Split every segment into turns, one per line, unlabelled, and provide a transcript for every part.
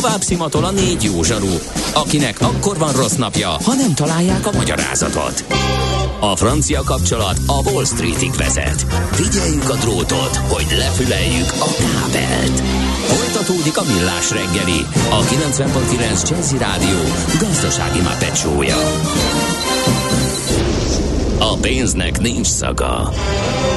Tovább szimatol a négy jó zsaru, akinek akkor van rossz napja, ha nem találják a magyarázatot. A francia kapcsolat a Wall Streetig vezet. Figyeljük a drótot, hogy lefüleljük a kábelt. Folytatódik a millás reggeli, a 90.9 Jazzy Rádió gazdasági mapetsója. A pénznek nincs szaga.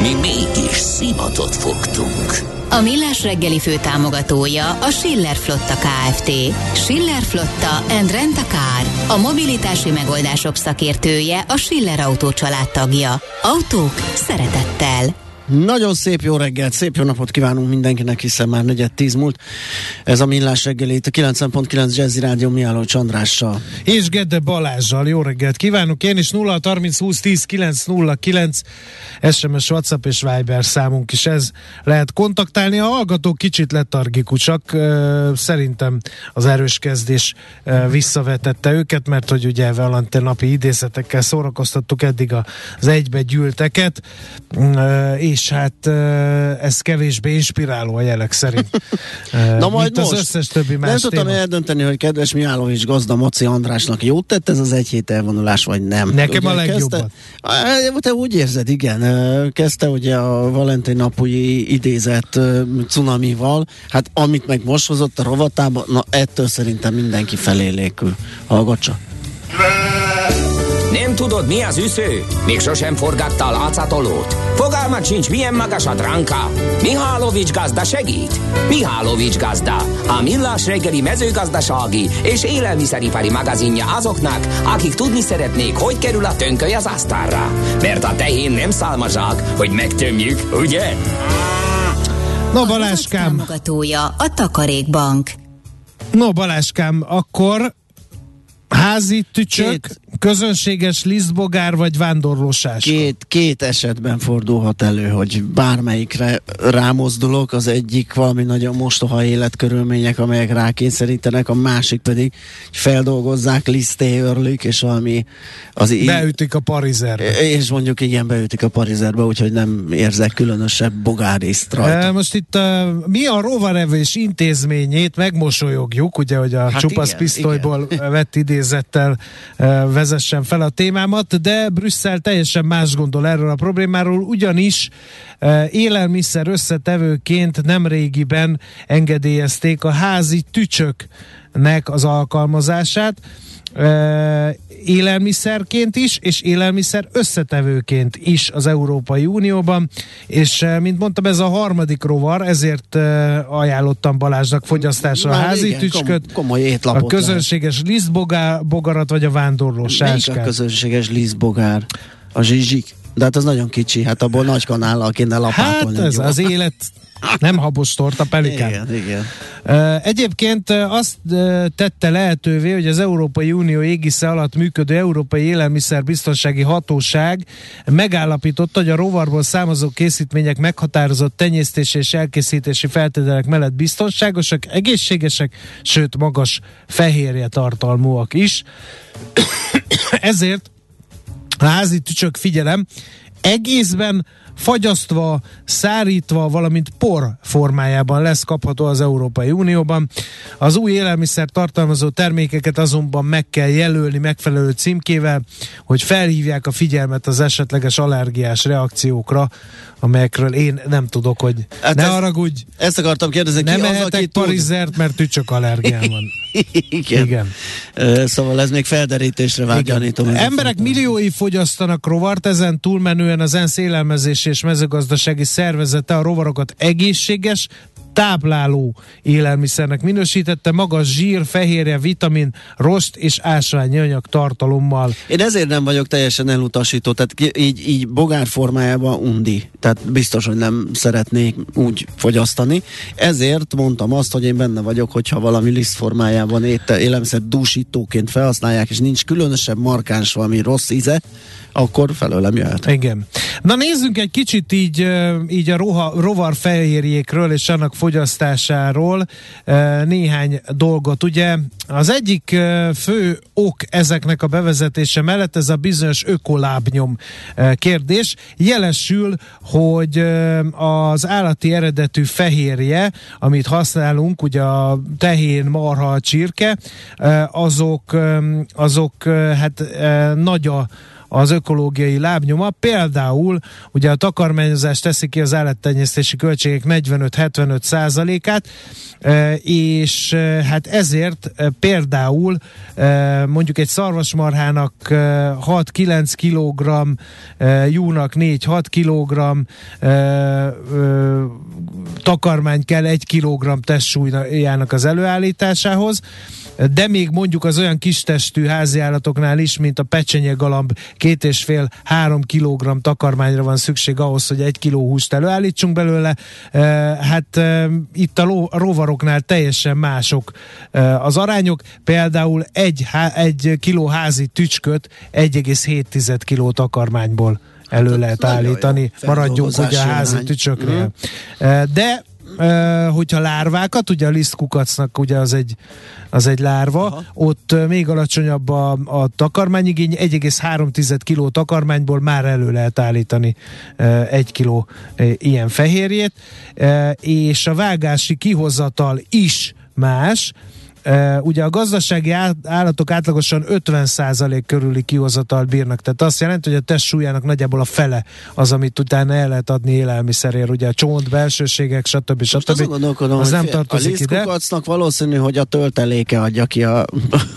Mi mégis szimatot fogtunk.
A Millás reggeli fő támogatója a Schiller Flotta KFT. Schiller Flotta and Rent a Car. A mobilitási megoldások szakértője a Schiller Autó tagja. Autók szeretettel.
Nagyon szép jó reggelt, szép jó napot kívánunk mindenkinek, hiszen már negyed tíz múlt. Ez a Millás reggeli itt a 90.9 Jazzy Rádió Miálló Csandrással.
És Gedde Balázsjal, jó reggelt kívánunk. Én is 0 30 20 10 9 0 9 SMS, WhatsApp és Viber számunk is ez lehet kontaktálni. A hallgatók kicsit letargikusak, szerintem az erős kezdés visszavetette őket, mert hogy ugye Valente napi idézetekkel szórakoztattuk eddig az egybe gyűlteket, és és hát ez kevésbé inspiráló a jelek szerint.
Na majd most.
az összes többi más
Nem tudtam eldönteni, hogy kedves Mihálovics gazda Maci Andrásnak jót tett ez az egy hét elvonulás, vagy nem.
Nekem ugye a legjobban.
Kezdte, te úgy érzed, igen. Kezdte ugye a Valentin napuji idézett cunamival, hát amit meg most hozott a rovatába, na ettől szerintem mindenki felélékül. Hallgatsa.
Tudod, mi az üsző? Még sosem forgatta a látszatolót? Fogalmat sincs, milyen magas a dránka? Mihálovics gazda segít? Mihálovics gazda, a millás reggeli mezőgazdasági és élelmiszeripari magazinja azoknak, akik tudni szeretnék, hogy kerül a tönköly az asztalra. Mert a tehén nem szálmazsák, hogy megtömjük, ugye?
No, Baláskám.
támogatója a Takarékbank.
No, Baláskám, akkor házi tücsök, két, közönséges lisztbogár vagy vándorlósás?
Két, két esetben fordulhat elő, hogy bármelyikre rámozdulok, az egyik valami nagyon mostoha életkörülmények, amelyek rákényszerítenek, a másik pedig feldolgozzák, liszté örlik, és valami
az Beütik a parizerbe.
És mondjuk igen, beütik a parizerbe, úgyhogy nem érzek különösebb bogárészt rajta.
E, most itt uh, mi a rovarevés intézményét megmosolyogjuk, ugye, hogy a hát csupasz igen, pisztolyból igen. vett idézettel uh, vezessen fel a témámat, de Brüsszel teljesen más gondol erről a problémáról, ugyanis uh, élelmiszer összetevőként nem régiben engedélyezték a házi tücsöknek az alkalmazását élelmiszerként is, és élelmiszer összetevőként is az Európai Unióban, és mint mondtam, ez a harmadik rovar, ezért ajánlottam Balázsnak fogyasztásra Már a házi igen, tücsköt,
komoly
a közönséges lisztbogarat, vagy a vándorlós
Melyik a közönséges lisztbogár? A zsizsik? De hát az nagyon kicsi, hát abból nagy kanállal kéne lapátolni.
Hát ez jó. az élet nem habos torta pelikán.
Igen, igen.
Egyébként azt tette lehetővé, hogy az Európai Unió égisze alatt működő Európai Élelmiszerbiztonsági Hatóság megállapította, hogy a rovarból származó készítmények meghatározott tenyésztési és elkészítési feltételek mellett biztonságosak, egészségesek, sőt magas fehérje tartalmúak is. Ezért a házi tücsök figyelem, egészben fagyasztva, szárítva, valamint por formájában lesz kapható az Európai Unióban. Az új élelmiszer tartalmazó termékeket azonban meg kell jelölni megfelelő címkével, hogy felhívják a figyelmet az esetleges allergiás reakciókra, amelyekről én nem tudok, hogy hát ne ez, haragudj.
Ezt akartam kérdezni.
Nem ehetek parizert, mert tücsök allergiám van.
Igen. Igen. Szóval ez még felderítésre vágja.
Emberek milliói fogyasztanak rovart, ezen túlmenően az ENSZ élelmezési és mezőgazdasági szervezete a rovarokat egészséges, tápláló élelmiszernek minősítette, magas zsír, fehérje, vitamin, rost és ásványi anyag tartalommal.
Én ezért nem vagyok teljesen elutasító, tehát így, így bogár formájában undi, tehát biztos, hogy nem szeretnék úgy fogyasztani. Ezért mondtam azt, hogy én benne vagyok, hogyha valami liszt formájában étel, élelmiszer dúsítóként felhasználják, és nincs különösebb markáns valami rossz íze, akkor felőlem jöhet.
Igen. Na nézzünk egy kicsit így, így a roha, rovar fehérjékről és annak fogyasztásáról néhány dolgot. Ugye az egyik fő ok ezeknek a bevezetése mellett ez a bizonyos ökolábnyom kérdés. Jelesül, hogy az állati eredetű fehérje, amit használunk, ugye a tehén, marha, csirke, azok, azok hát nagy a az ökológiai lábnyoma. Például ugye a takarmányozás teszi ki az állattenyésztési költségek 45-75 százalékát, e, és e, hát ezért e, például mondjuk egy szarvasmarhának 6-9 kg, júnak 4-6 kg takarmány kell 1 kg testsúlyának az előállításához, de még mondjuk az olyan kistestű háziállatoknál is, mint a pecsenye galamb, két és fél, három kilogramm takarmányra van szükség ahhoz, hogy egy kiló húst előállítsunk belőle. Hát itt a rovaroknál teljesen mások az arányok. Például egy, egy kiló házi tücsköt 1,7 kiló takarmányból elő hát, lehet állítani. Maradjunk ugye a házi tücsöknél. Mm. De hogyha lárvákat, ugye a lisztkukacnak ugye az egy, az egy lárva, Aha. ott még alacsonyabb a, a takarmányigény, 1,3 kiló takarmányból már elő lehet állítani egy kiló ilyen fehérjét, és a vágási kihozatal is más, Uh, ugye a gazdasági állatok átlagosan 50% körüli kihozatal bírnak, tehát azt jelenti, hogy a test súlyának nagyjából a fele az, amit utána el lehet adni élelmiszerért, ugye a csont, belsőségek, stb. stb. Most
gondolkodom, az nem tartozik a ide. valószínű, hogy a tölteléke adja ki a,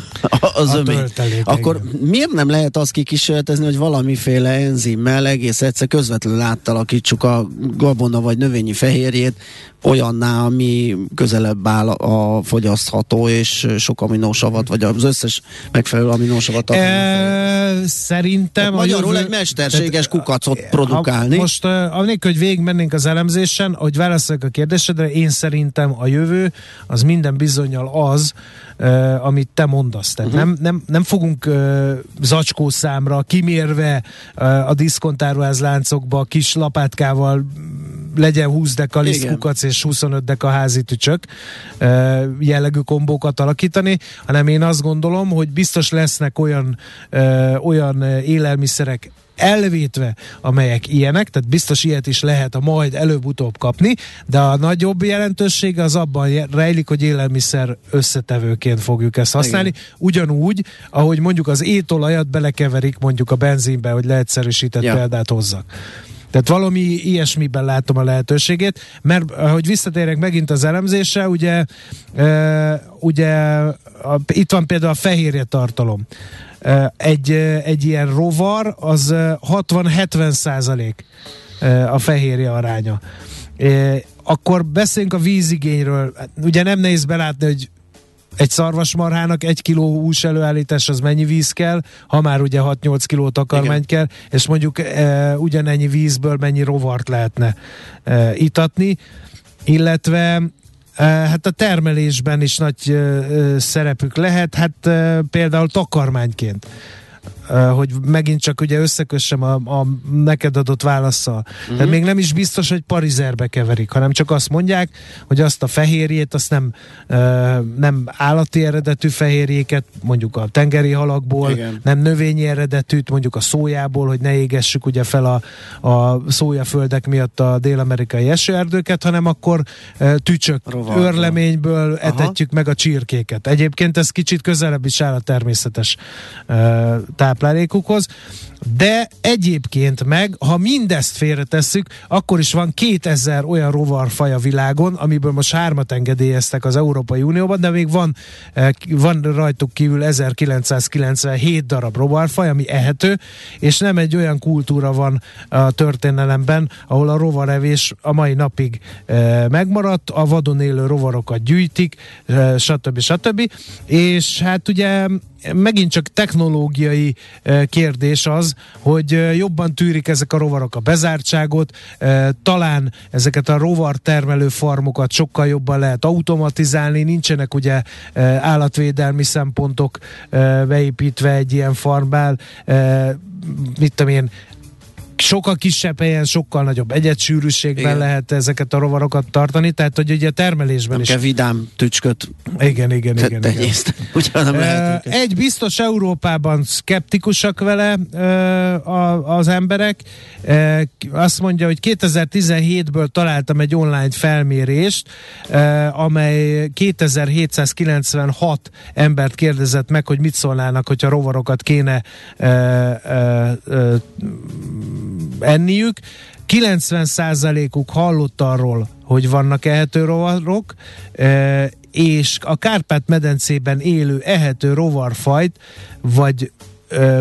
az a ömény. Akkor igen. miért nem lehet azt kikísérletezni, hogy valamiféle enzimmel egész egyszer közvetlenül átalakítsuk a gabona vagy növényi fehérjét olyanná, ami közelebb áll a fogyasztható és sok aminósavat, vagy az összes megfelelő aminósavat.
E, szerintem
a Magyarul jövő, egy mesterséges kukacot produkálni.
Most annélkül, hogy végig mennénk az elemzésen, hogy válaszoljak a kérdésedre, én szerintem a jövő az minden bizonyal az, uh, amit te mondasz. Tehát uh-huh. nem, nem, nem fogunk uh, zacskó számra kimérve uh, a diszkontáruházláncokba kis lapátkával legyen 20 deka lisztkukac és 25 deka házi tücsök jellegű kombókat alakítani, hanem én azt gondolom, hogy biztos lesznek olyan, olyan élelmiszerek elvétve, amelyek ilyenek, tehát biztos ilyet is lehet a majd előbb-utóbb kapni, de a nagyobb jelentősége az abban rejlik, hogy élelmiszer összetevőként fogjuk ezt használni, Igen. ugyanúgy, ahogy mondjuk az étolajat belekeverik mondjuk a benzinbe, hogy leegyszerűsített ja. példát hozzak. Tehát valami ilyesmiben látom a lehetőségét, mert hogy visszatérek megint az elemzésre, ugye, e, ugye a, itt van például a fehérje tartalom egy, egy ilyen rovar az 60-70 százalék a fehérje aránya. Akkor beszéljünk a vízigényről. Ugye nem nehéz belátni, hogy egy szarvasmarhának egy kiló hús előállítás az mennyi víz kell, ha már ugye 6-8 kiló takarmány kell, és mondjuk e, ugyanennyi vízből mennyi rovart lehetne e, itatni, illetve Hát a termelésben is nagy szerepük lehet, hát például takarmányként hogy megint csak ugye összekössem a, a neked adott válaszsal. Uh-huh. Tehát még nem is biztos, hogy parizerbe keverik, hanem csak azt mondják, hogy azt a fehérjét, azt nem, nem állati eredetű fehérjéket, mondjuk a tengeri halakból, Igen. nem növényi eredetűt, mondjuk a szójából, hogy ne égessük ugye fel a, a szójaföldek miatt a dél-amerikai esőerdőket, hanem akkor tücsök, Rovarra. örleményből etetjük Aha. meg a csirkéket. Egyébként ez kicsit közelebb is áll a természetes uh, táplálékukhoz, de egyébként meg, ha mindezt félretesszük, akkor is van 2000 olyan rovarfaj a világon, amiből most hármat engedélyeztek az Európai Unióban, de még van, eh, van rajtuk kívül 1997 darab rovarfaj, ami ehető, és nem egy olyan kultúra van a történelemben, ahol a rovarevés a mai napig e, megmaradt, a vadon élő rovarokat gyűjtik, e, stb. stb. És hát ugye megint csak technológiai kérdés az, hogy jobban tűrik ezek a rovarok a bezártságot, talán ezeket a rovar termelő farmokat sokkal jobban lehet automatizálni, nincsenek ugye állatvédelmi szempontok beépítve egy ilyen farmnál, mit tudom én, sokkal kisebb helyen, sokkal nagyobb egyetsűrűségben igen. lehet ezeket a rovarokat tartani, tehát hogy ugye a termelésben
nem
is.
kell vidám tücsköt
igen, igen, igen, igen.
nem lehet
Egy biztos Európában szkeptikusak vele az emberek. Azt mondja, hogy 2017-ből találtam egy online felmérést, amely 2796 embert kérdezett meg, hogy mit szólnának, hogyha rovarokat kéne enniük. 90%-uk hallott arról, hogy vannak ehető rovarok, e, és a Kárpát-medencében élő ehető rovarfajt, vagy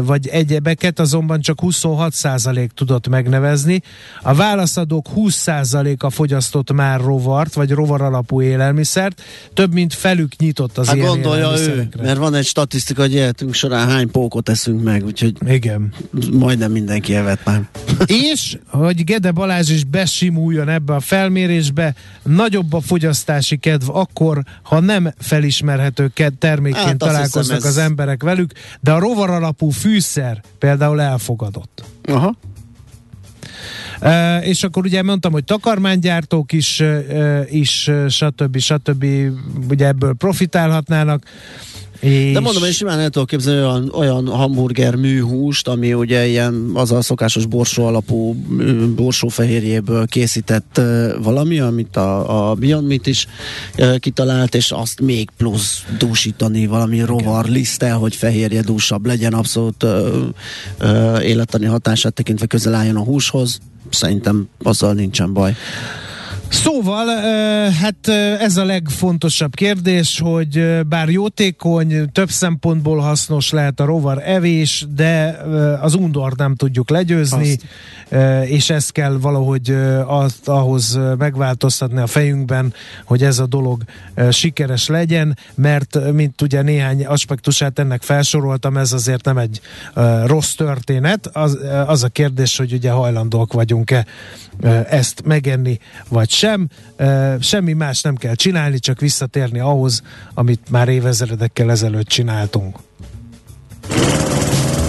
vagy egyebeket azonban csak 26% tudott megnevezni. A válaszadók 20%-a fogyasztott már rovart, vagy rovar alapú élelmiszert, több mint felük nyitott az hát ilyen
gondolja ő, mert van egy statisztika, hogy életünk során hány pókot eszünk meg, úgyhogy
Igen.
majdnem mindenki evett már.
És, hogy Gede Balázs is besimuljon ebbe a felmérésbe, nagyobb a fogyasztási kedv akkor, ha nem felismerhető termékként hát találkoznak az emberek velük, de a rovar alapú alapú fűszer például elfogadott.
Aha.
Uh, és akkor ugye mondtam, hogy takarmánygyártók is, uh, is stb. stb. ugye ebből profitálhatnának.
És... De mondom, hogy simán el tudok képzelni olyan, olyan hamburger műhúst, ami ugye ilyen az a szokásos borsó alapú borsófehérjéből készített valami, amit a, a Beyond Meat is kitalált, és azt még plusz dúsítani valami rovar lisztel, hogy fehérje dúsabb legyen, abszolút ö, ö, élettani hatását tekintve közel álljon a húshoz. Szerintem azzal nincsen baj.
Szóval, hát ez a legfontosabb kérdés, hogy bár jótékony, több szempontból hasznos lehet a rovar evés, de az undort nem tudjuk legyőzni, Azt. és ezt kell valahogy ahhoz megváltoztatni a fejünkben, hogy ez a dolog sikeres legyen, mert mint ugye néhány aspektusát ennek felsoroltam, ez azért nem egy rossz történet. Az, az a kérdés, hogy ugye hajlandóak vagyunk-e ezt megenni, vagy sem. Semmi más nem kell csinálni, csak visszatérni ahhoz, amit már évezredekkel ezelőtt csináltunk.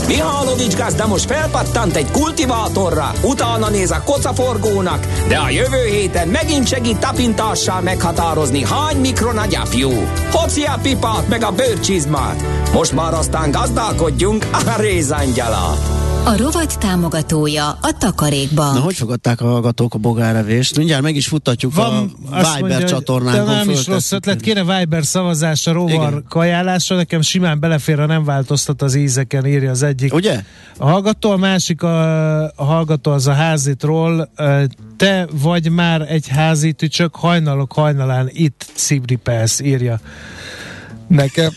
Mihálovics gazda most felpattant egy kultivátorra, utána néz a kocaforgónak, de a jövő héten megint segít tapintással meghatározni, hány mikron a gyapjú. Hoci a pipát meg a bőrcsizmát. Most már aztán gazdálkodjunk a rézangyala.
A rovat támogatója a Takarékbank.
Na, hogy fogadták a hallgatók a bogárevést? Mindjárt meg is futtatjuk Van, a Viber mondja, csatornánkon.
De nem is rossz ötlet, kéne Viber szavazásra, rovar Igen. kajálásra, nekem simán belefér, ha nem változtat az ízeken, írja az egyik.
Ugye?
A hallgató, a másik a, a hallgató az a házitról. Te vagy már egy házit, csak hajnalok hajnalán itt Szibripelsz, írja nekem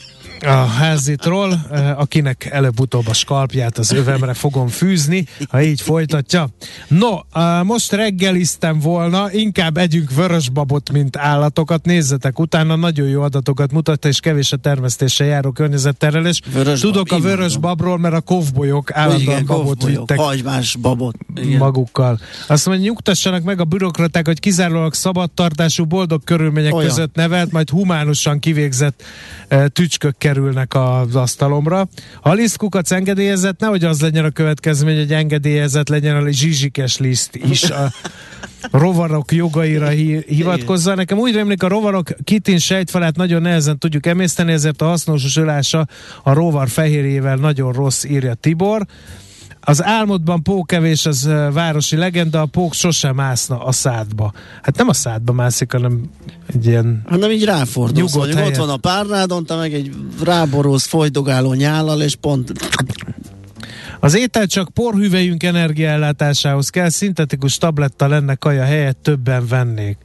a házitról, eh, akinek előbb-utóbb a skalpját az övemre fogom fűzni, ha így folytatja. No, eh, most reggeliztem volna, inkább együnk vörösbabot, mint állatokat. Nézzetek, utána nagyon jó adatokat mutatta, és kevés a termesztése járó környezetterelés. Vörös Tudok bab, a vörös babról, mert a kovbolyok állandóan igen, babot vittek
hagymás babot. Igen.
magukkal. Azt mondja, nyugtassanak meg a bürokraták, hogy kizárólag szabadtartású, boldog körülmények Olyan. között nevelt, majd humánusan kivégzett e, tücskök kerülnek az asztalomra. A lisztkukac engedélyezett, nehogy az legyen a következmény, hogy engedélyezett legyen a zsizsikes liszt is. A rovarok jogaira hi- hivatkozza. Nekem úgy rémlik, a rovarok kitin sejtfalát nagyon nehezen tudjuk emészteni, ezért a hasznosulása a rovar fehérjével nagyon rossz, írja Tibor. Az álmodban pókevés az városi legenda, a pók sosem mászna a szádba. Hát nem a szádba mászik, hanem egy ilyen
Hanem így ráfordulsz, hogy ott van a párnádon, te meg egy ráborulsz folydogáló nyállal, és pont
az étel csak porhüvelyünk energiaellátásához kell, szintetikus tabletta lenne kaja helyett többen vennék.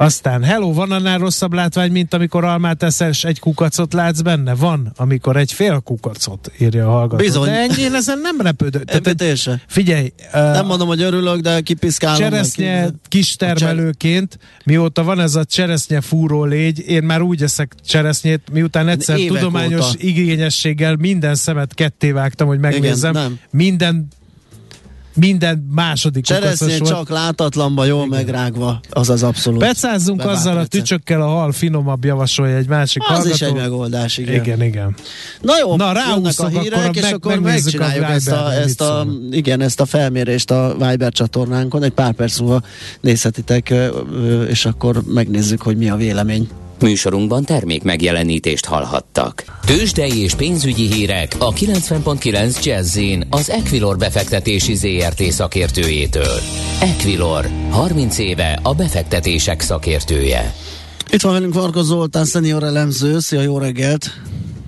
Aztán, hello, van annál rosszabb látvány, mint amikor almát eszel, és egy kukacot látsz benne? Van, amikor egy fél kukacot, írja a hallgató.
Bizony.
De én ezen nem repődök.
Tehát,
figyelj.
Uh, nem mondom, hogy örülök, de kipiszkálom.
Cseresznye kistermelőként, mióta van ez a cseresznye fúró légy, én már úgy eszek cseresznyét, miután egyszer Évek tudományos óta. igényességgel minden szemet ketté vágtam, hogy megnézzem. Igen, minden minden második
Cseresznye csak látatlanba, jól Igen. megrágva, az az abszolút.
Becázzunk azzal a tücsökkel, a hal finomabb javasolja egy másik
az
hallgató.
is egy megoldás, igen.
Igen, igen.
Na jó, Na, jönnek a hírek, akkor és meg, akkor megcsináljuk a ezt, a, ezt, a, igen, ezt a felmérést a Viber csatornánkon. Egy pár perc múlva nézhetitek, és akkor megnézzük, hogy mi a vélemény.
Műsorunkban termék megjelenítést hallhattak. Tőzsdei és pénzügyi hírek a 90.9 jazz az Equilor befektetési ZRT szakértőjétől. Equilor, 30 éve a befektetések szakértője.
Itt van velünk Varga Zoltán, szenior elemző. Szia, jó reggelt!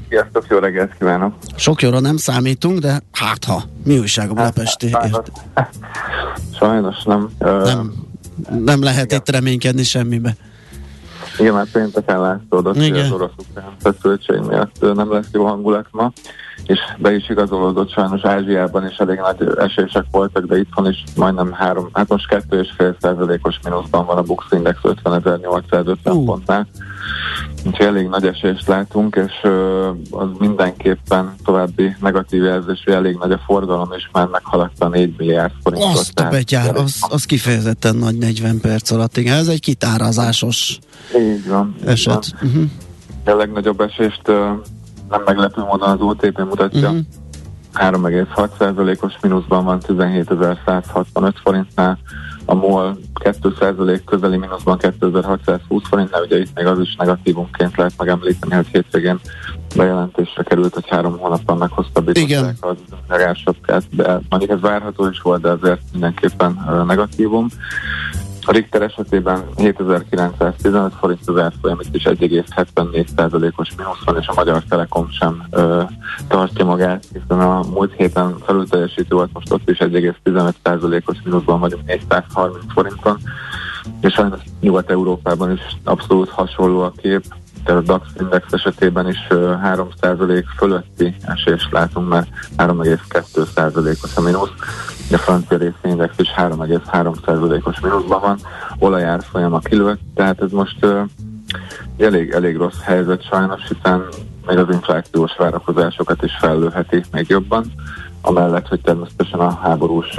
Sziasztok, jó reggelt kívánok!
Sok jóra nem számítunk, de hát ha, mi újság a Budapesti?
Hát, sajnos nem.
Nem, nem lehet igen. itt reménykedni semmibe.
Igen, mert pénteken látszódott, hogy az orosz-ukrán feszültség miatt nem lesz jó hangulat ma, és be is igazolódott sajnos Ázsiában is elég nagy esések voltak, de itthon is majdnem három, hát most kettő és fél százalékos mínuszban van a Bux Index 50.850 uh. pontnál. Úgyhogy elég nagy esést látunk, és az mindenképpen további negatív jelzés, hogy elég nagy a forgalom, és már meghaladta 4 milliárd forintot.
Azt a betyár, az, az kifejezetten nagy 40 perc alatt, igen, ez egy kitárazásos
így van.
Eset. Így van. Uh-huh.
A legnagyobb esést nem meglepő módon az OTP mutatja. Uh-huh. 3,6%-os mínuszban van 17.165 forintnál, a MOL 2% közeli mínuszban 2620 forintnál, ugye itt még az is negatívumként lehet megemlíteni, hogy hétvégén bejelentésre került, hogy három hónapban meghosszabbították az nyerásapkát, de mondjuk ez várható is volt, de azért mindenképpen negatívum. A Richter esetében 7915 forint az árfolyam, itt is 1,74%-os mínusz van, és a Magyar Telekom sem ö, tartja magát, hiszen a múlt héten felülteljesítő volt, most ott is 1,15%-os mínuszban vagyunk 430 forinton, és sajnos Nyugat-Európában is abszolút hasonló a kép, tehát a DAX index esetében is 3% fölötti esést látunk, mert 3,2%-os a mínusz a francia részvényindex is 3,3%-os mínuszban van, olajár folyama kilőtt, tehát ez most elég, elég rossz helyzet sajnos, hiszen még az inflációs várakozásokat is fellőheti még jobban, amellett, hogy természetesen a háborús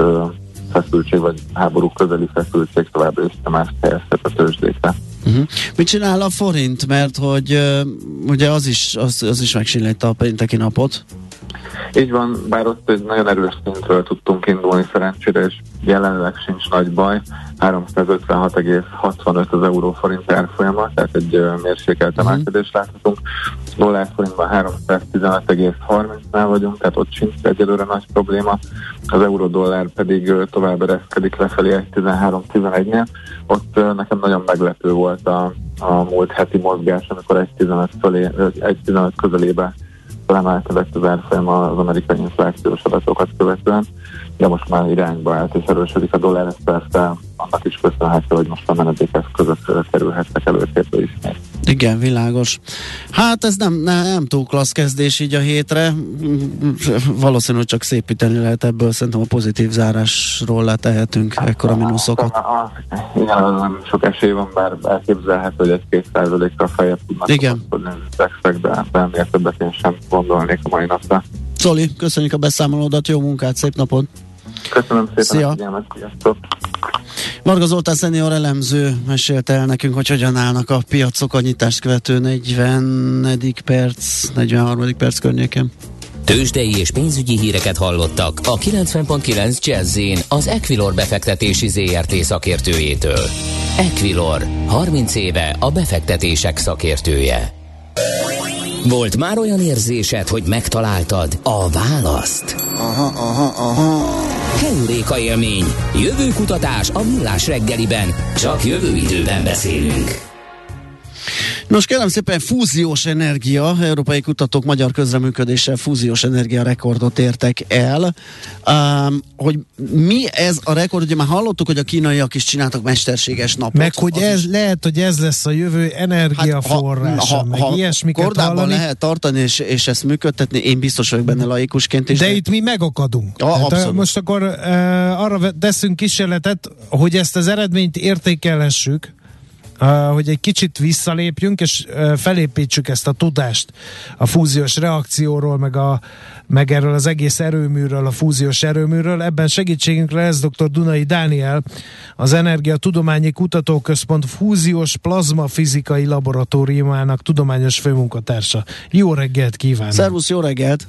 feszültség, vagy háború közeli feszültség továbbra is más helyezhet a tőzsdékre.
Uh-huh. Mit csinál a forint? Mert hogy uh, ugye az is, az, az is megsinlette a pénteki napot.
Így van, bár ott egy nagyon erős szintről tudtunk indulni szerencsére, és jelenleg sincs nagy baj. 356,65 az euróforint árfolyama, tehát egy mérsékelt mhm. emelkedést láthatunk. Dollár forintban 315,30-nál vagyunk, tehát ott sincs egyelőre nagy probléma. Az euró-dollár pedig tovább ereszkedik lefelé 1.13-11-nél. Ott nekem nagyon meglepő volt a, a múlt heti mozgás, amikor 1.15 közelébe felemelkedett az árfolyam az amerikai inflációs adatokat követően, de most már irányba állt és erősödik a dollár, ez persze annak is köszönhető, hogy most a menedékeszközök kerülhettek előtérbe ismét.
Igen, világos. Hát ez nem, nem, nem túl klassz kezdés így a hétre. Valószínűleg csak szépíteni lehet ebből, szerintem a pozitív zárásról letehetünk ekkora mínuszokat.
Igen, nem sok esély van, bár elképzelhető, hogy egy-két százalékkal feljebb tudnak
Igen.
de, de ennél többet én sem gondolnék a mai napra.
Zoli, köszönjük a beszámolódat, jó munkát, szép napot!
Köszönöm szépen Szia. a figyelmet, sziasztok!
Marga Zoltán szenior elemző mesélte el nekünk, hogy hogyan állnak a piacok a nyitást követő 40. perc, 43. perc környéken.
Tőzsdei és pénzügyi híreket hallottak a 90.9 jazz az Equilor befektetési ZRT szakértőjétől. Equilor, 30 éve a befektetések szakértője. Volt már olyan érzésed, hogy megtaláltad a választ?
Aha, aha, aha.
Heuréka élmény. Jövőkutatás a millás reggeliben. Csak jövő időben beszélünk.
Nos, kérem szépen, fúziós energia, európai kutatók magyar közreműködéssel fúziós energia rekordot értek el. Um, hogy mi ez a rekord? Ugye már hallottuk, hogy a kínaiak is csináltak mesterséges napot.
Meg hogy ez is... lehet, hogy ez lesz a jövő energiaforrása, hát, ha, ha, meg ha ilyesmiket
kordában
hallani.
lehet tartani és, és ezt működtetni, én biztos vagyok benne laikusként is.
De, de... itt mi megakadunk.
A, hát,
most akkor uh, arra teszünk kísérletet, hogy ezt az eredményt értékelhessük, hogy egy kicsit visszalépjünk, és felépítsük ezt a tudást a fúziós reakcióról, meg, a, meg erről az egész erőműről, a fúziós erőműről. Ebben segítségünkre lesz dr. Dunai Dániel, az Energia Tudományi Kutatóközpont fúziós plazmafizikai laboratóriumának tudományos főmunkatársa. Jó reggelt kívánok!
Szervusz, jó reggelt!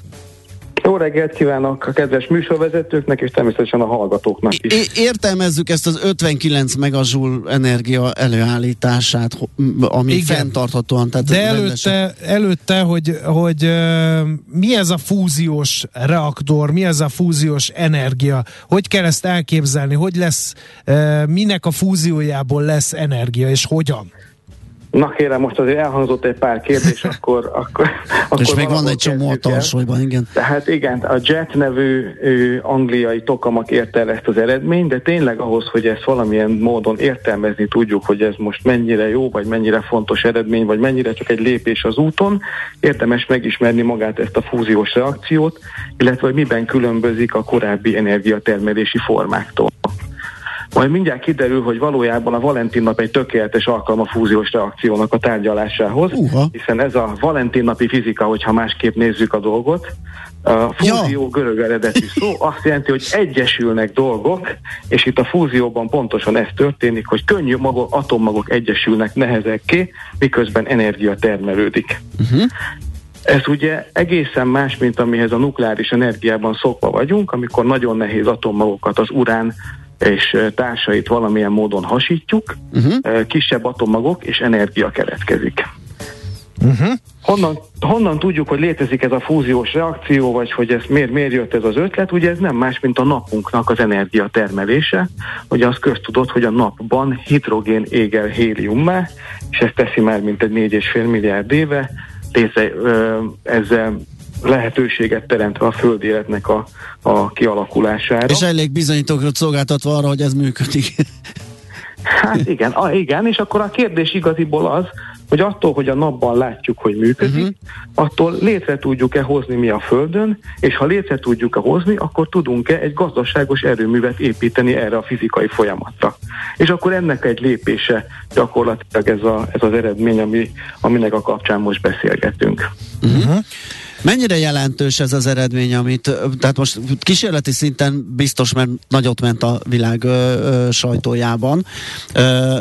Jó reggelt kívánok a kedves műsorvezetőknek, és természetesen a hallgatóknak is.
É- értelmezzük ezt az 59 megazsúl energia előállítását, ami Igen. fenntarthatóan. Tehát
De előtte, előtte, hogy, hogy uh, mi ez a fúziós reaktor, mi ez a fúziós energia, hogy kell ezt elképzelni, hogy lesz, uh, minek a fúziójából lesz energia, és hogyan?
Na kérem, most azért elhangzott egy pár kérdés, akkor... akkor, akkor
És még van egy csomó a tarsolyban, igen.
Tehát igen, a JET nevű ő, angliai tokamak érte el ezt az eredményt, de tényleg ahhoz, hogy ezt valamilyen módon értelmezni tudjuk, hogy ez most mennyire jó, vagy mennyire fontos eredmény, vagy mennyire csak egy lépés az úton, érdemes megismerni magát ezt a fúziós reakciót, illetve hogy miben különbözik a korábbi energiatermelési formáktól. Majd mindjárt kiderül, hogy valójában a Valentin nap egy tökéletes alkalom a fúziós reakciónak a tárgyalásához, uh-huh. hiszen ez a Valentin napi fizika, hogyha másképp nézzük a dolgot, a fúzió ja. görög eredetű szó azt jelenti, hogy egyesülnek dolgok, és itt a fúzióban pontosan ez történik, hogy könnyű magok, atommagok egyesülnek nehezekké, miközben energia termelődik. Uh-huh. Ez ugye egészen más, mint amihez a nukleáris energiában szokva vagyunk, amikor nagyon nehéz atommagokat, az urán és társait valamilyen módon hasítjuk, uh-huh. kisebb atommagok és energia keletkezik. Uh-huh. Honnan, honnan tudjuk, hogy létezik ez a fúziós reakció, vagy hogy ez miért, miért jött ez az ötlet? Ugye ez nem más, mint a napunknak az energia termelése. Ugye az köztudott, hogy a napban hidrogén égel héliummá, és ez teszi már mint egy 4,5 milliárd éve, létre, ezzel lehetőséget teremtve a föld életnek a, a kialakulására.
És elég bizonyítókat szolgáltatva arra, hogy ez működik.
Hát igen, a, igen, és akkor a kérdés igaziból az, hogy attól, hogy a napban látjuk, hogy működik, uh-huh. attól létre tudjuk-e hozni mi a Földön, és ha létre tudjuk-e hozni, akkor tudunk-e egy gazdaságos erőművet építeni erre a fizikai folyamatra. És akkor ennek egy lépése gyakorlatilag ez, a, ez az eredmény, ami, aminek a kapcsán most beszélgetünk. Uh-huh.
Mennyire jelentős ez az eredmény, amit, tehát most kísérleti szinten biztos, mert nagyot ment a világ ö, ö, sajtójában, ö,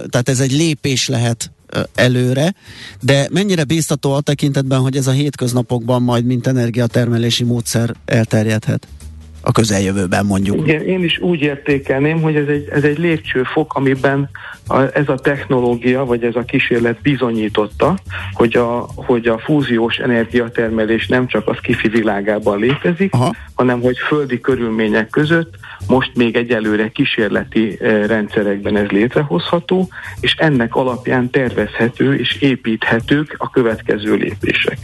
tehát ez egy lépés lehet előre, de mennyire bíztató a tekintetben, hogy ez a hétköznapokban majd mint energiatermelési módszer elterjedhet? A közeljövőben mondjuk.
Igen, én is úgy értékelném, hogy ez egy, ez egy lépcsőfok, amiben a, ez a technológia, vagy ez a kísérlet bizonyította, hogy a, hogy a fúziós energiatermelés nem csak az kifi világában létezik, Aha. Hanem hogy földi körülmények között most még egyelőre kísérleti eh, rendszerekben ez létrehozható, és ennek alapján tervezhető és építhetők a következő lépések.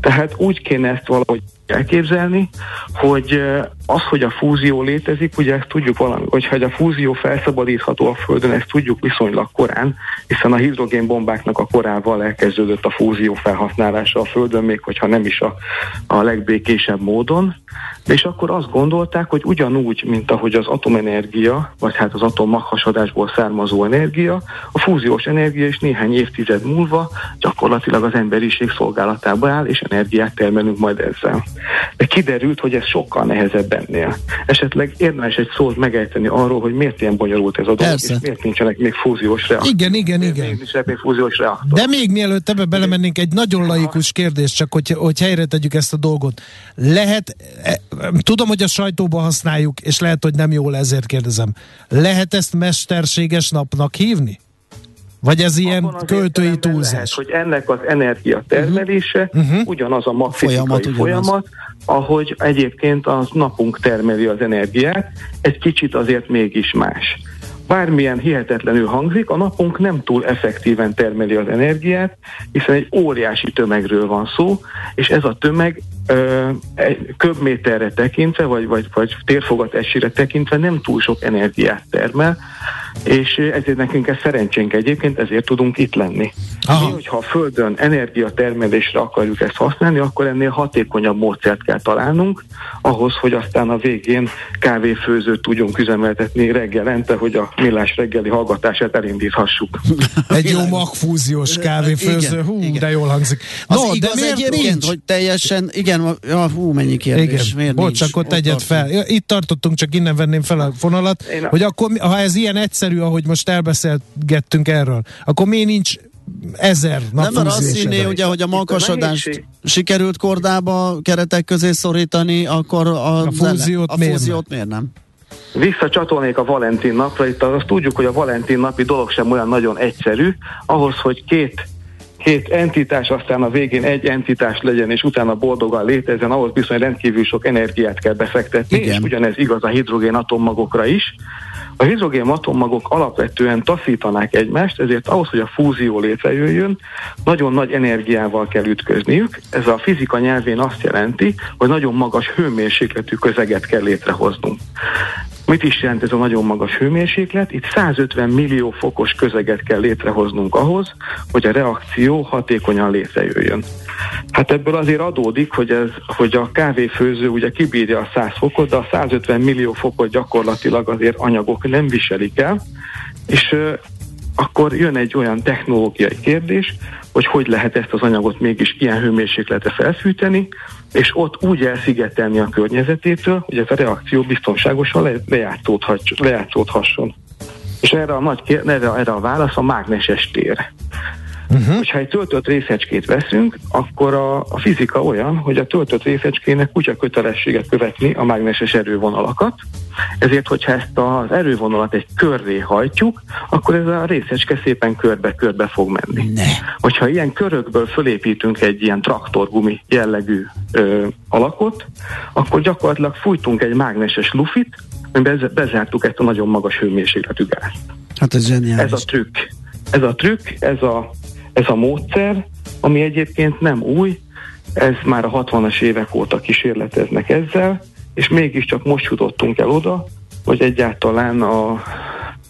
Tehát úgy kéne ezt valahogy elképzelni, hogy az, hogy a fúzió létezik, ugye ezt tudjuk valami, hogyha a fúzió felszabadítható a Földön, ezt tudjuk viszonylag korán, hiszen a hidrogénbombáknak a korával elkezdődött a fúzió felhasználása a Földön, még hogyha nem is a, a legbékésebb módon, és akkor azt gondolták, hogy ugyanúgy, mint ahogy az atomenergia, vagy hát az atommaghasadásból származó energia, a fúziós energia is néhány évtized múlva gyakorlatilag az emberiség szolgálatába áll, és energiát termelünk majd ezzel. De kiderült, hogy ez sokkal nehezebb ennél. Esetleg érdemes egy szót megejteni arról, hogy miért ilyen bonyolult ez a dolog, Persze. és miért nincsenek még fúziós reaktorok.
Igen, igen, igen.
Miért még fúziós reaktor.
De még mielőtt ebbe belemennénk, egy nagyon laikus kérdés, csak hogy, hogy helyre tegyük ezt a dolgot. Lehet, tudom, hogy a sajtóban használjuk, és lehet, hogy nem jól, ezért kérdezem. Lehet ezt mesterséges napnak hívni? Vagy ez ilyen költői túlzás? Lehet,
hogy ennek az energia termelése uh-huh. ugyanaz a magfizikai folyamat, folyamat ahogy egyébként az napunk termeli az energiát, egy kicsit azért mégis más. Bármilyen hihetetlenül hangzik, a napunk nem túl effektíven termeli az energiát, hiszen egy óriási tömegről van szó, és ez a tömeg köbméterre tekintve, vagy, vagy, vagy térfogat esére tekintve nem túl sok energiát termel, és ezért nekünk ez szerencsénk egyébként, ezért tudunk itt lenni. Aha. Mi, hogyha a Földön energiatermelésre akarjuk ezt használni, akkor ennél hatékonyabb módszert kell találnunk, ahhoz, hogy aztán a végén kávéfőzőt tudjunk üzemeltetni reggelente, hogy a millás reggeli hallgatását elindíthassuk.
Egy jó magfúziós kávéfőző, igen, hú, igen. de jól hangzik.
No, az de miért egyébként, nincs? hogy teljesen, igen, ja, hú, mennyi kérdés,
igen. miért Bocs, nincs? akkor tegyed fel. Itt tartottunk, csak innen venném fel a fonalat, Én hogy akkor, ha ez ilyen egyszerű, ahogy most elbeszélgettünk erről, akkor mi nincs ezer
Nem, mert azt hinné, ugye, hogy a malkasodást sikerült kordába keretek közé szorítani, akkor a,
a fúziót,
a fúziót miért nem?
Visszacsatolnék a Valentin napra, itt azt tudjuk, hogy a Valentin napi dolog sem olyan nagyon egyszerű, ahhoz, hogy két két entitás, aztán a végén egy entitás legyen, és utána boldogan létezzen, ahhoz bizony rendkívül sok energiát kell befektetni, Igen. és ugyanez igaz a hidrogén atommagokra is. A hidrogén atommagok alapvetően taszítanák egymást, ezért ahhoz, hogy a fúzió létrejöjjön, nagyon nagy energiával kell ütközniük. Ez a fizika nyelvén azt jelenti, hogy nagyon magas hőmérsékletű közeget kell létrehoznunk. Mit is jelent ez a nagyon magas hőmérséklet? Itt 150 millió fokos közeget kell létrehoznunk ahhoz, hogy a reakció hatékonyan létrejöjjön. Hát ebből azért adódik, hogy, ez, hogy a kávéfőző ugye kibírja a 100 fokot, de a 150 millió fokot gyakorlatilag azért anyagok nem viselik el, és akkor jön egy olyan technológiai kérdés, hogy hogy lehet ezt az anyagot mégis ilyen hőmérsékletre felfűteni, és ott úgy elszigetelni a környezetétől, hogy ez a reakció biztonságosan le, lejátszódhasson. És erre a, nagy, erre, erre a válasz a mágneses tér. Uh-huh. Hogyha egy töltött részecskét veszünk, akkor a, a fizika olyan, hogy a töltött részecskének kutya kötelességet követni a mágneses erővonalakat, ezért, hogyha ezt az erővonalat egy körré hajtjuk, akkor ez a részecske szépen körbe-körbe fog menni. Ne. Hogyha ilyen körökből fölépítünk egy ilyen traktorgumi jellegű ö, alakot, akkor gyakorlatilag fújtunk egy mágneses lufit, amiben bezártuk ezt a nagyon magas hőmérsékletű gázt.
Hát ez zseniális.
Ez a trükk. Ez a trükk, ez a ez a módszer, ami egyébként nem új, ez már a 60-as évek óta kísérleteznek ezzel, és mégiscsak most jutottunk el oda, hogy egyáltalán a,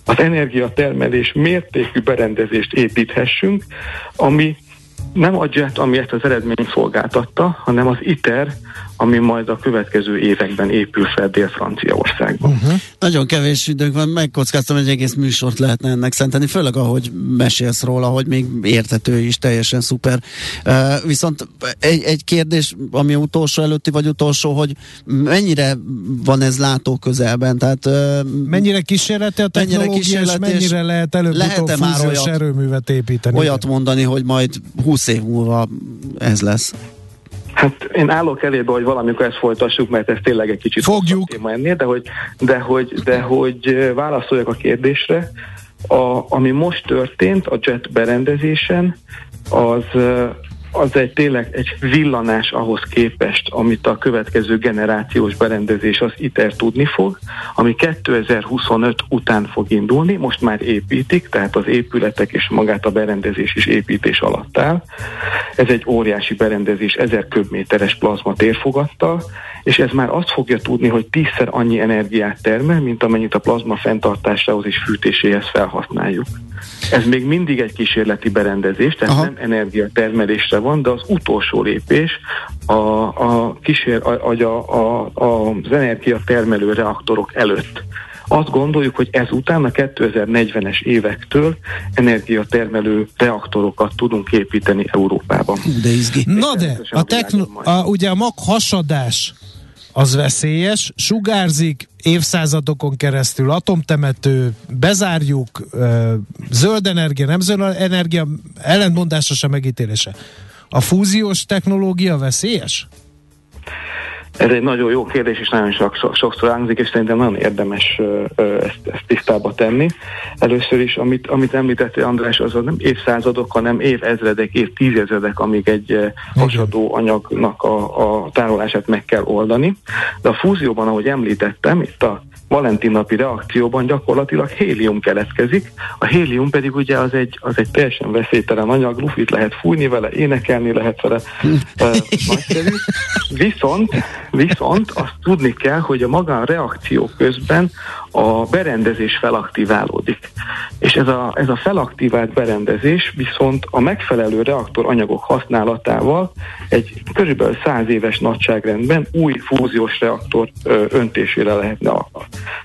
az energiatermelés mértékű berendezést építhessünk, ami nem a JET, ami ezt az eredményt szolgáltatta, hanem az ITER, ami majd a következő években épül fel Dél-Franciaországban. Uh-huh.
Nagyon kevés időnk van, megkockáztam, hogy egész műsort lehetne ennek szenteni, főleg ahogy mesélsz róla, hogy még értető is, teljesen szuper. Uh, viszont egy, egy kérdés, ami utolsó előtti vagy utolsó, hogy mennyire van ez látó közelben? Tehát, uh,
mennyire kísérleti a technológia, mennyire és mennyire lehet előbb-utóbb fúziós erőművet építeni?
Olyat mondani, hogy majd 20 év múlva ez lesz.
Hát én állok elébe, hogy valamikor ezt folytassuk, mert ez tényleg egy kicsit
Fogjuk. téma
ennél, de hogy, de hogy, de hogy válaszoljak a kérdésre. A, ami most történt a JET berendezésen, az az egy tényleg egy villanás ahhoz képest, amit a következő generációs berendezés az ITER tudni fog, ami 2025 után fog indulni, most már építik, tehát az épületek és magát a berendezés is építés alatt áll. Ez egy óriási berendezés, 1000 köbméteres plazma térfogattal, és ez már azt fogja tudni, hogy tízszer annyi energiát termel, mint amennyit a plazma fenntartásához és fűtéséhez felhasználjuk. Ez még mindig egy kísérleti berendezés, tehát Aha. nem energiatermelésre van, de az utolsó lépés a, a kísér, a, a, a, a, az energiatermelő reaktorok előtt. Azt gondoljuk, hogy ezután a 2040-es évektől energiatermelő reaktorokat tudunk építeni Európában.
De izgi.
Na de, a, techno, a, ugye a maghasadás az veszélyes, sugárzik évszázadokon keresztül, atomtemető, bezárjuk, zöld energia, nem zöld energia, ellentmondása megítélése. A fúziós technológia veszélyes?
Ez egy nagyon jó kérdés, és nagyon sok, sokszor hangzik, és szerintem nagyon érdemes ezt, ezt tisztába tenni. Először is, amit, amit említettél András, az nem évszázadok, hanem évezredek, évtizedek, amíg egy hasadó anyagnak a, a tárolását meg kell oldani. De a fúzióban, ahogy említettem, itt a Valentin napi reakcióban gyakorlatilag hélium keletkezik. A hélium pedig ugye az egy, az egy teljesen veszélytelen anyag, lufit lehet fújni vele, énekelni lehet vele, nagyszerű. Viszont, viszont azt tudni kell, hogy a maga a reakció közben a berendezés felaktiválódik. És ez a, ez a felaktivált berendezés viszont a megfelelő reaktor anyagok használatával egy körülbelül 100 éves nagyságrendben új fúziós reaktor öntésére lehetne a, ö,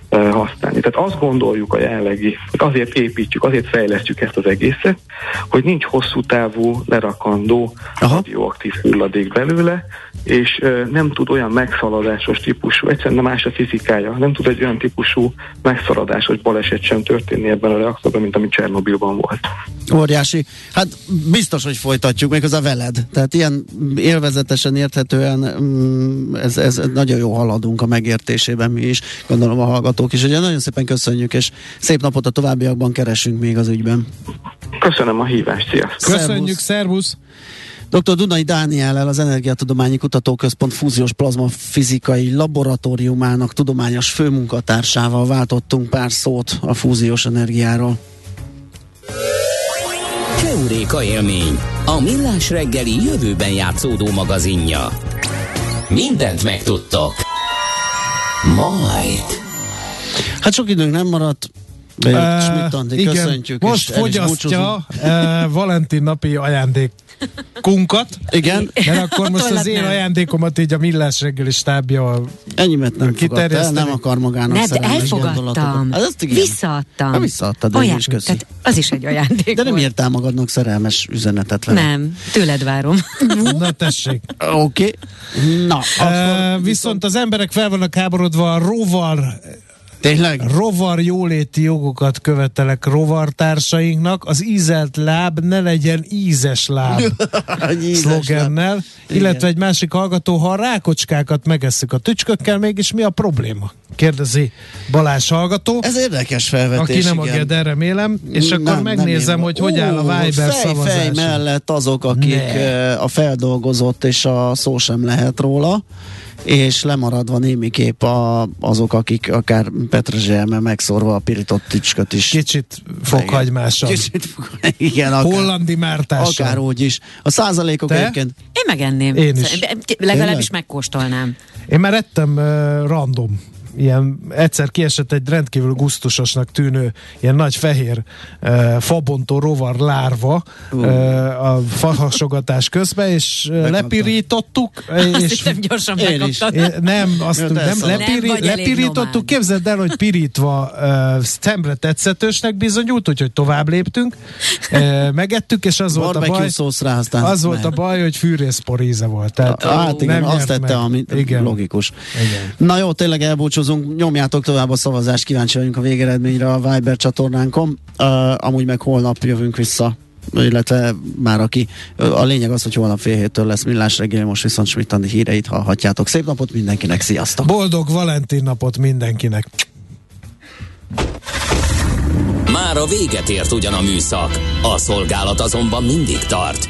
használni. Tehát azt gondoljuk a jelenlegi, hogy azért építjük, azért fejlesztjük ezt az egészet, hogy nincs hosszú távú lerakandó radioaktív hulladék belőle, és nem tud olyan megszaladásos típusú, egyszerűen más a fizikája, nem tud egy olyan típusú megszaladásos baleset sem történni ebben a reaktorban, mint ami Csernobilban volt.
Óriási. Hát biztos, hogy folytatjuk még az a veled. Tehát ilyen élvezetesen, érthetően mm, ez, ez nagyon jó haladunk a megértésében mi is, gondolom a hallgatók is. Ugye nagyon szépen köszönjük, és szép napot a továbbiakban keresünk még az ügyben.
Köszönöm a hívást, sziasztok!
Köszönjük, szervusz!
Dr. Dunai Dániellel az Energiatudományi Kutatóközpont fúziós plazma fizikai laboratóriumának tudományos főmunkatársával váltottunk pár szót a fúziós energiáról.
Keuréka élmény, a millás reggeli jövőben játszódó magazinja. Mindent megtudtok. Majd.
Hát sok időnk nem maradt, de uh, Schmidt
igen,
köszöntjük.
most fogyasztja uh, Valentin napi ajándék kunkat.
Igen,
Mert akkor most az én
nem.
ajándékomat így a millás reggeli stábja
ennyimet nem fogadta el, nem akar magának
Ne, de
szerelmes gondolatokat.
elfogadtam.
Hát azt igen.
Visszaadtam.
Ha visszaadtad, de
Olyan,
is köszi.
tehát az is egy ajándék
De nem írtál magadnak szerelmes üzenetet vele.
Nem, tőled várom.
Na tessék.
Oké. Okay. Na,
Uh, viszont az emberek fel vannak háborodva a rovar
tényleg?
rovar jóléti jogokat követelek rovartársainknak, az ízelt láb ne legyen ízes láb szlogennel, illetve egy másik hallgató, ha a rákocskákat megesszük a tücskökkel, mégis mi a probléma? Kérdezi Balázs hallgató,
Ez érdekes felvetés,
aki nem a
igen.
Geder, remélem, és
Nem,
akkor
nem
megnézem,
én.
hogy hogy áll a Viber
fej,
szavazás.
Fej mellett azok, akik
Ne.
ne. a feldolgozott és a szó sem lehet róla, és lemaradva némiképp a, azok, akik akár petrezselyemmel megszórva a pirított tücsköt is.
Kicsit fokhagymással.
Kicsit, igen, akár,
Hollandi mártással.
akár úgy is. A százalékok
Te?
egyébként
Én megenném.
Én is.
Legalábbis
Tényleg?
megkóstolnám.
Én már ettem uh, random ilyen egyszer kiesett egy rendkívül gusztusosnak tűnő ilyen nagy fehér uh, fabontó rovar lárva uh. a fahasogatás közben, és uh,
Megkaptam.
lepirítottuk.
Azt
és
hittem gyorsan
Én is.
megkaptad.
É, nem, azt
Jött
nem, lepiri,
Nem
lepirítottuk,
nomád.
képzeld el, hogy pirítva uh, szemre tetszetősnek bizonyult, úgyhogy tovább léptünk, uh, megettük, és az volt a baj,
rá, aztán
az volt a baj, hogy fűrészpor íze volt. Tehát
Hát igen,
nem
azt tette,
meg.
ami
Igen.
logikus.
Igen.
Na jó, tényleg elbúcsúzunk, nyomjátok tovább a szavazást, kíváncsi vagyunk a végeredményre a Viber csatornánkon. Uh, amúgy meg holnap jövünk vissza illetve már aki, a lényeg az, hogy holnap fél héttől lesz millás reggel, most viszont Schmidt Andi híreit hallhatjátok. Szép napot mindenkinek, sziasztok!
Boldog Valentin napot mindenkinek!
Már a véget ért ugyan a műszak, a szolgálat azonban mindig tart,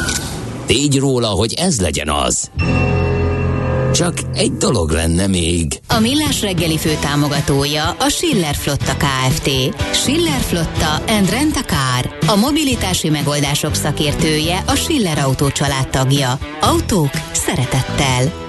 tégy róla, hogy ez legyen az. Csak egy dolog lenne még.
A Millás reggeli fő támogatója a Schiller Flotta KFT. Schiller Flotta and Rent a Car. A mobilitási megoldások szakértője a Schiller Autó tagja. Autók szeretettel.